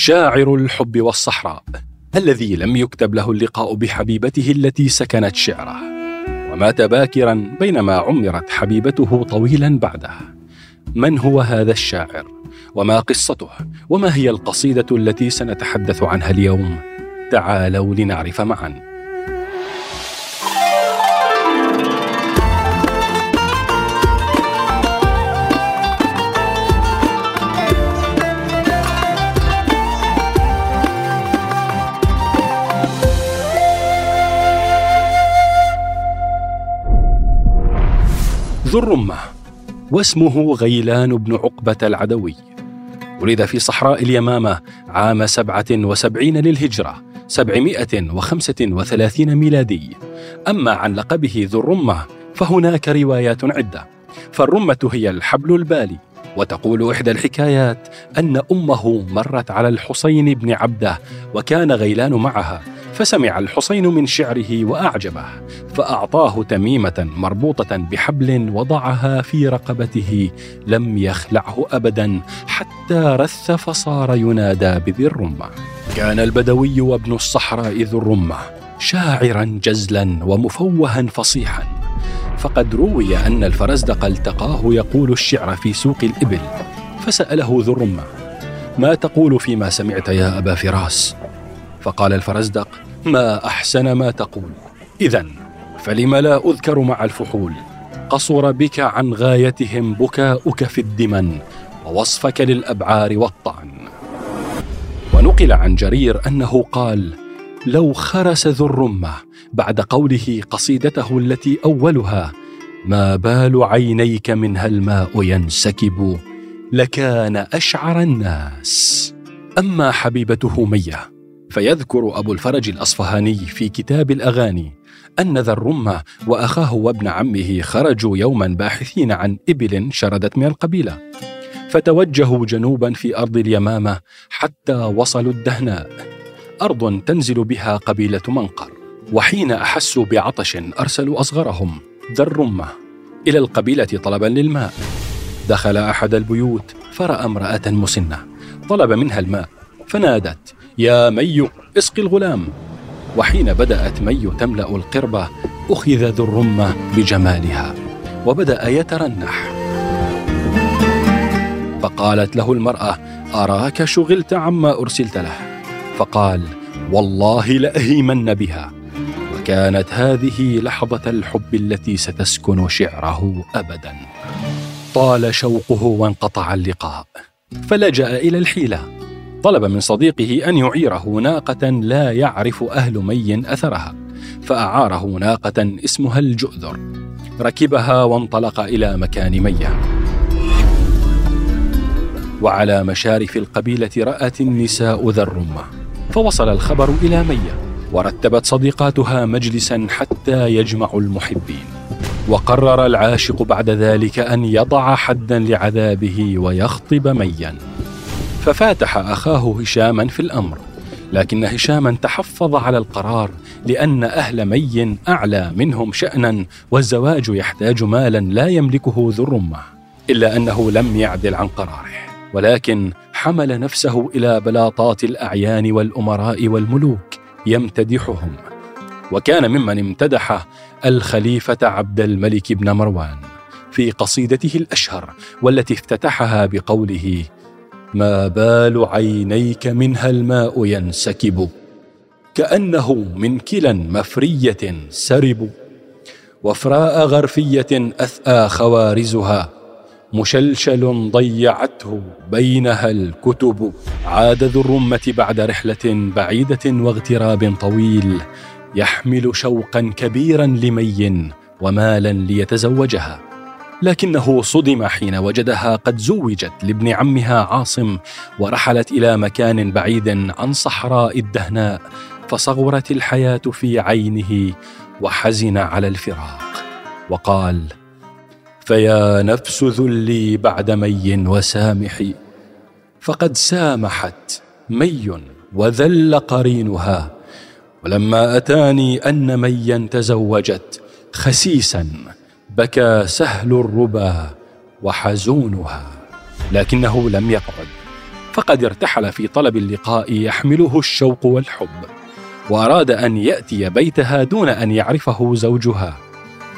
شاعر الحب والصحراء الذي لم يكتب له اللقاء بحبيبته التي سكنت شعره. ومات باكرا بينما عمرت حبيبته طويلا بعده. من هو هذا الشاعر؟ وما قصته؟ وما هي القصيدة التي سنتحدث عنها اليوم؟ تعالوا لنعرف معا. ذو الرمة واسمه غيلان بن عقبة العدوي. ولد في صحراء اليمامة عام سبعة وسبعين للهجرة سبعمائة وخمسة وثلاثين ميلادي. أما عن لقبه ذو الرمة فهناك روايات عدة. فالرمة هي الحبل البالي وتقول إحدى الحكايات أن أمه مرت على الحسين بن عبدة وكان غيلان معها. فسمع الحسين من شعره وأعجبه فأعطاه تميمة مربوطة بحبل وضعها في رقبته لم يخلعه ابدا حتى رث فصار ينادى بذي الرمة. كان البدوي وابن الصحراء ذو الرمة شاعرا جزلا ومفوها فصيحا. فقد روي أن الفرزدق التقاه يقول الشعر في سوق الإبل فسأله ذو الرمة ما تقول فيما سمعت يا أبا فراس؟ فقال الفرزدق ما أحسن ما تقول. اذا فلم لا أذكر مع الفحول؟ قصر بك عن غايتهم بكاؤك في الدمن ووصفك للأبعار والطعن. ونقل عن جرير أنه قال لو خرس ذو الرمة. بعد قوله قصيدته التي أولها ما بال عينيك منها الماء ينسكب لكان أشعر الناس. أما حبيبته مية فيذكر أبو الفرج الأصفهاني في كتاب الأغاني أن ذا الرمة وأخاه وابن عمه خرجوا يوما باحثين عن إبل شردت من القبيلة. فتوجهوا جنوبا في أرض اليمامة حتى وصلوا الدهناء. أرض تنزل بها قبيلة منقر وحين أحسوا بعطش أرسلوا أصغرهم ذا الرمة إلى القبيلة طلبا للماء. دخل أحد البيوت فرأى امرأة مسنة طلب منها الماء فنادت يا مي اسقي الغلام. وحين بدأت مي تملأ القربة أخذ ذو الرمة بجمالها وبدأ يترنح. فقالت له المرأة أراك شغلت عما أرسلت له؟ فقال والله لأهيمن بها. وكانت هذه لحظة الحب التي ستسكن شعره أبدا. طال شوقه وانقطع اللقاء فلجأ إلى الحيلة. طلب من صديقه أن يعيره ناقة لا يعرف أهل مي أثرها فأعاره ناقة اسمها الجؤذر. ركبها وانطلق إلى مكان مية. وعلى مشارف القبيلة رأت النساء ذا الرمة فوصل الخبر إلى مية. ورتبت صديقاتها مجلسا حتى يجمعوا المحبين. وقرر العاشق بعد ذلك أن يضع حدا لعذابه ويخطب ميا. ففاتح أخاه هشاما في الأمر لكن هشاما تحفظ على القرار لأن أهل مي أعلى منهم شأنا والزواج يحتاج مالا لا يملكه ذو الرمة إلا أنه لم يعدل عن قراره ولكن حمل نفسه إلى بلاطات الأعيان والأمراء والملوك يمتدحهم وكان ممن امتدح الخليفة عبد الملك بن مروان في قصيدته الأشهر والتي افتتحها بقوله ما بال عينيك منها الماء ينسكب؟ كأنه من كلا مفرية سرب. وفراء غرفية أثأى خوارزها. مشلشل ضيعته بينها الكتب. عاد ذو الرمة بعد رحلة بعيدة واغتراب طويل. يحمل شوقا كبيرا لمي ومالا ليتزوجها. لكنه صدم حين وجدها قد زوجت لابن عمها عاصم ورحلت إلى مكان بعيد عن صحراء الدهناء فصغرت الحياة في عينه وحزن على الفراق وقال فيا نفس ذلي بعد مي وسامحي. فقد سامحت مي وذل قرينها ولما أتاني أن ميا تزوجت خسيسا بكى سهل الربا وحزونها لكنه لم يقعد فقد ارتحل في طلب اللقاء يحمله الشوق والحب وأراد أن يأتي بيتها دون أن يعرفه زوجها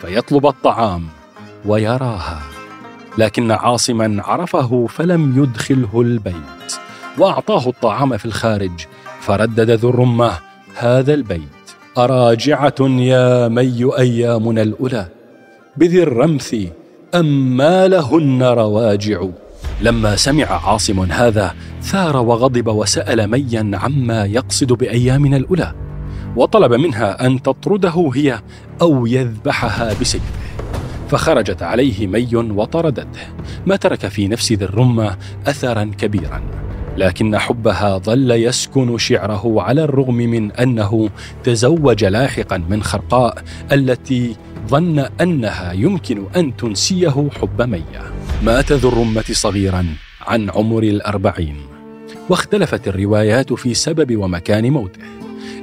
فيطلب الطعام ويراها لكن عاصما عرفه فلم يدخله البيت وأعطاه الطعام في الخارج فردد ذو الرمة هذا البيت. أراجعة يا مي ايامنا الأولى. بذي الرمث أم ما لهن رواجع؟ لما سمع عاصم هذا ثار وغضب وسأل ميا عما يقصد بأيامنا الأولى وطلب منها أن تطرده هي أو يذبحها بسيفه فخرجت عليه مي وطردته. ما ترك في نفس ذي الرمة اثرا كبيرا لكن حبها ظل يسكن شعره على الرغم من أنه تزوج لاحقا من خرقاء التي ظن أنها يمكن أن تنسيه حب ميه مات ذو الرمه صغيرا عن عمر الأربعين. واختلفت الروايات في سبب ومكان موته.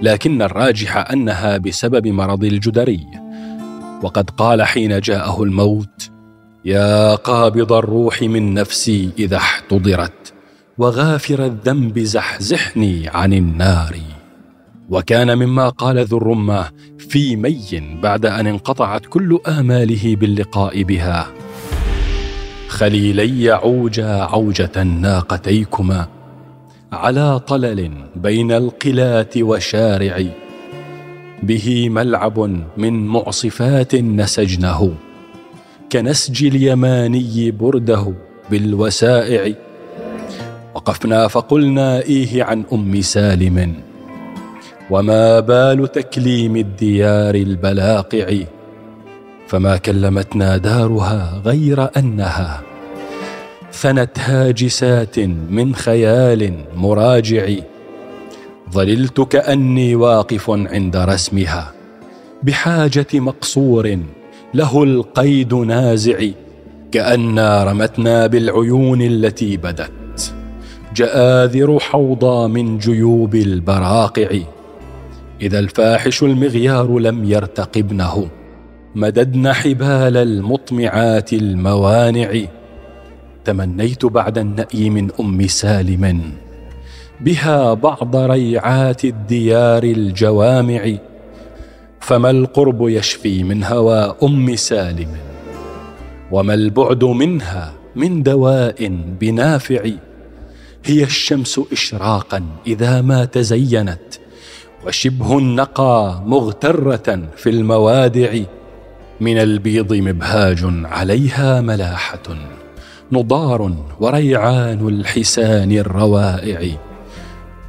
لكن الراجح أنها بسبب مرض الجدري. وقد قال حين جاءه الموت يا قابض الروح من نفسي إذا احتضرت وغافر الذنب زحزحني عن النار. وكان مما قال ذو الرمه في مي بعد أن انقطعت كل آماله باللقاء بها. خليلي عوجا عوجة ناقتيكما على طلل بين القلات وشارع. به ملعب من معصفات نسجنه كنسج اليماني برده بالوسائع. وقفنا فقلنا إيه عن أم سالم؟ وما بال تكليم الديار البلاقع فما كلمتنا دارها غير أنها ثنت هاجسات من خيال مراجع. ظللت كاني واقف عند رسمها بحاجة مقصور له القيد نازع كانا رمتنا بالعيون التي بدت جآذر حوضى من جيوب البراقع. إذا الفاحش المغيار لم يرتقبنه مددن حبال المطمعات الموانع. تمنيت بعد النأي من أم سالم بها بعض ريعات الديار الجوامع. فما القرب يشفي من هوى أم سالم؟ وما البعد منها من دواء بنافع؟ هي الشمس إشراقا إذا ما تزينت. وشبه النقى مغترة في الموادع. من البيض مبهاج عليها ملاحة نضار وريعان الحسان الروائع.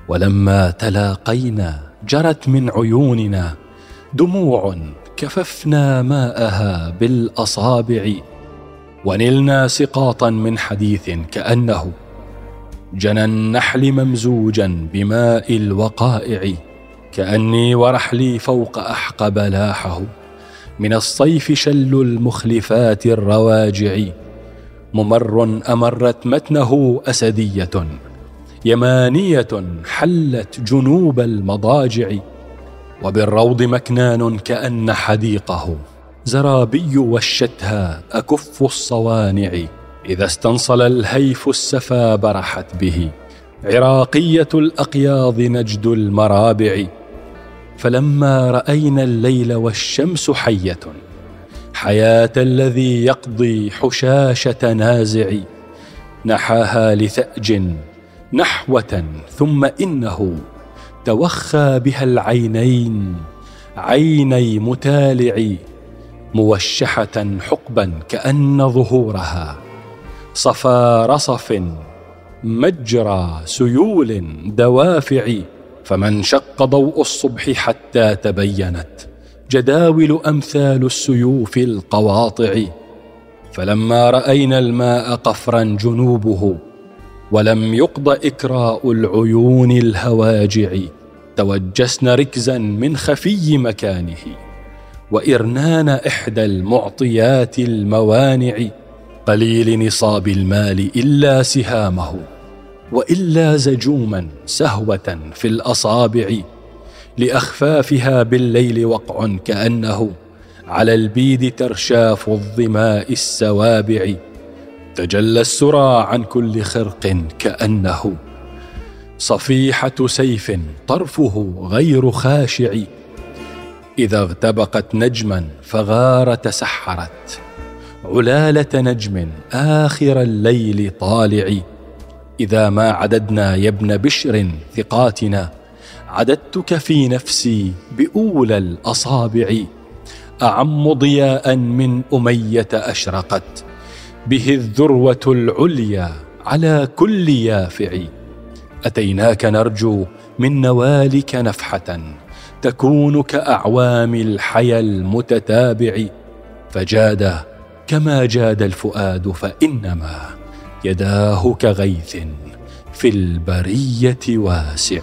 ولما تلاقينا جرت من عيوننا دموع كففنا ماءها بالأصابع. ونلنا سقاطا من حديث كأنه جنى النحل ممزوجا بماء الوقائع. كأني ورحلي فوق أحقب لاحه. من الصيف شل المخلفات الرواجع. ممر أمرت متنه أسدية. يمانية حلت جنوب المضاجع. وبالروض مكنان كأن حديقه. زرابي والشتها أكف الصوانع. إذا استنصل الهيف السفا برحت به. عراقية الأقياض نجد المرابع. فلما رأينا الليل والشمس حية حياة الذي يقضي حشاشة نازع نحاها لثأج نحوة ثم إنه توخى بها العينين عيني متالع موشحة حقبا كأن ظهورها صفا رصف مجرى سيول دوافع فمن شق ضوء الصبح حتى تبينت جداول أمثال السيوف القواطع. فلما رأينا الماء قفرا جنوبه ولم يقض إكراء العيون الهواجع توجسن ركزا من خفي مكانه وإرنان إحدى المعطيات الموانع قليل نصاب المال إلا سهامه. وإلا زجوما سهوة في الأصابع لأخفافها بالليل وقع كأنه على البيد ترشاف الظماء السوابع. تجلى السرى عن كل خرق كأنه صفيحة سيف طرفه غير خاشع. إذا اغتبقت نجما فغار تسحرت علالة نجم آخر الليل طالع. إذا ما عددنا يا ابن بشر ثقاتنا عددتك في نفسي بأولى الأصابع. أعم ضياء من أمية أشرقت به الذروة العليا على كل يافع. أتيناك نرجو من نوالك نفحة تكون كأعوام الحيا المتتابع. فجاد كما جاد الفؤاد فإنما يداه كغيث في البرية واسع